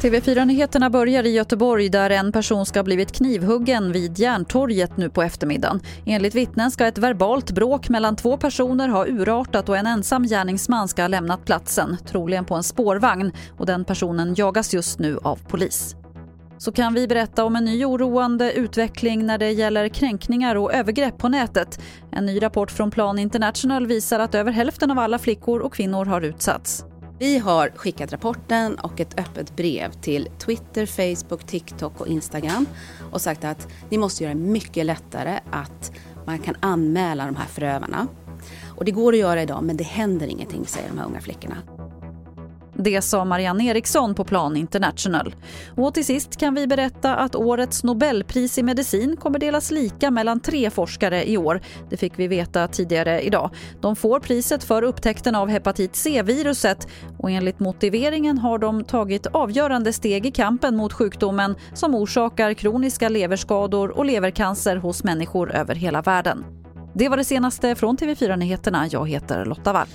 TV4-nyheterna börjar i Göteborg där en person ska ha blivit knivhuggen vid Järntorget nu på eftermiddagen. Enligt vittnen ska ett verbalt bråk mellan två personer ha urartat och en ensam gärningsman ska ha lämnat platsen, troligen på en spårvagn och den personen jagas just nu av polis. Så kan vi berätta om en ny oroande utveckling när det gäller kränkningar och övergrepp på nätet. En ny rapport från Plan International visar att över hälften av alla flickor och kvinnor har utsatts. Vi har skickat rapporten och ett öppet brev till Twitter, Facebook, TikTok och Instagram och sagt att ni måste göra det mycket lättare att man kan anmäla de här förövarna. Och det går att göra idag men det händer ingenting säger de här unga flickorna. Det sa Marianne Eriksson på Plan International. Och till sist kan vi berätta att årets Nobelpris i medicin kommer delas lika mellan tre forskare i år. Det fick vi veta tidigare idag. De får priset för upptäckten av hepatit C-viruset och enligt motiveringen har de tagit avgörande steg i kampen mot sjukdomen som orsakar kroniska leverskador och levercancer hos människor över hela världen. Det var det senaste från TV4 Nyheterna. Jag heter Lotta Wall.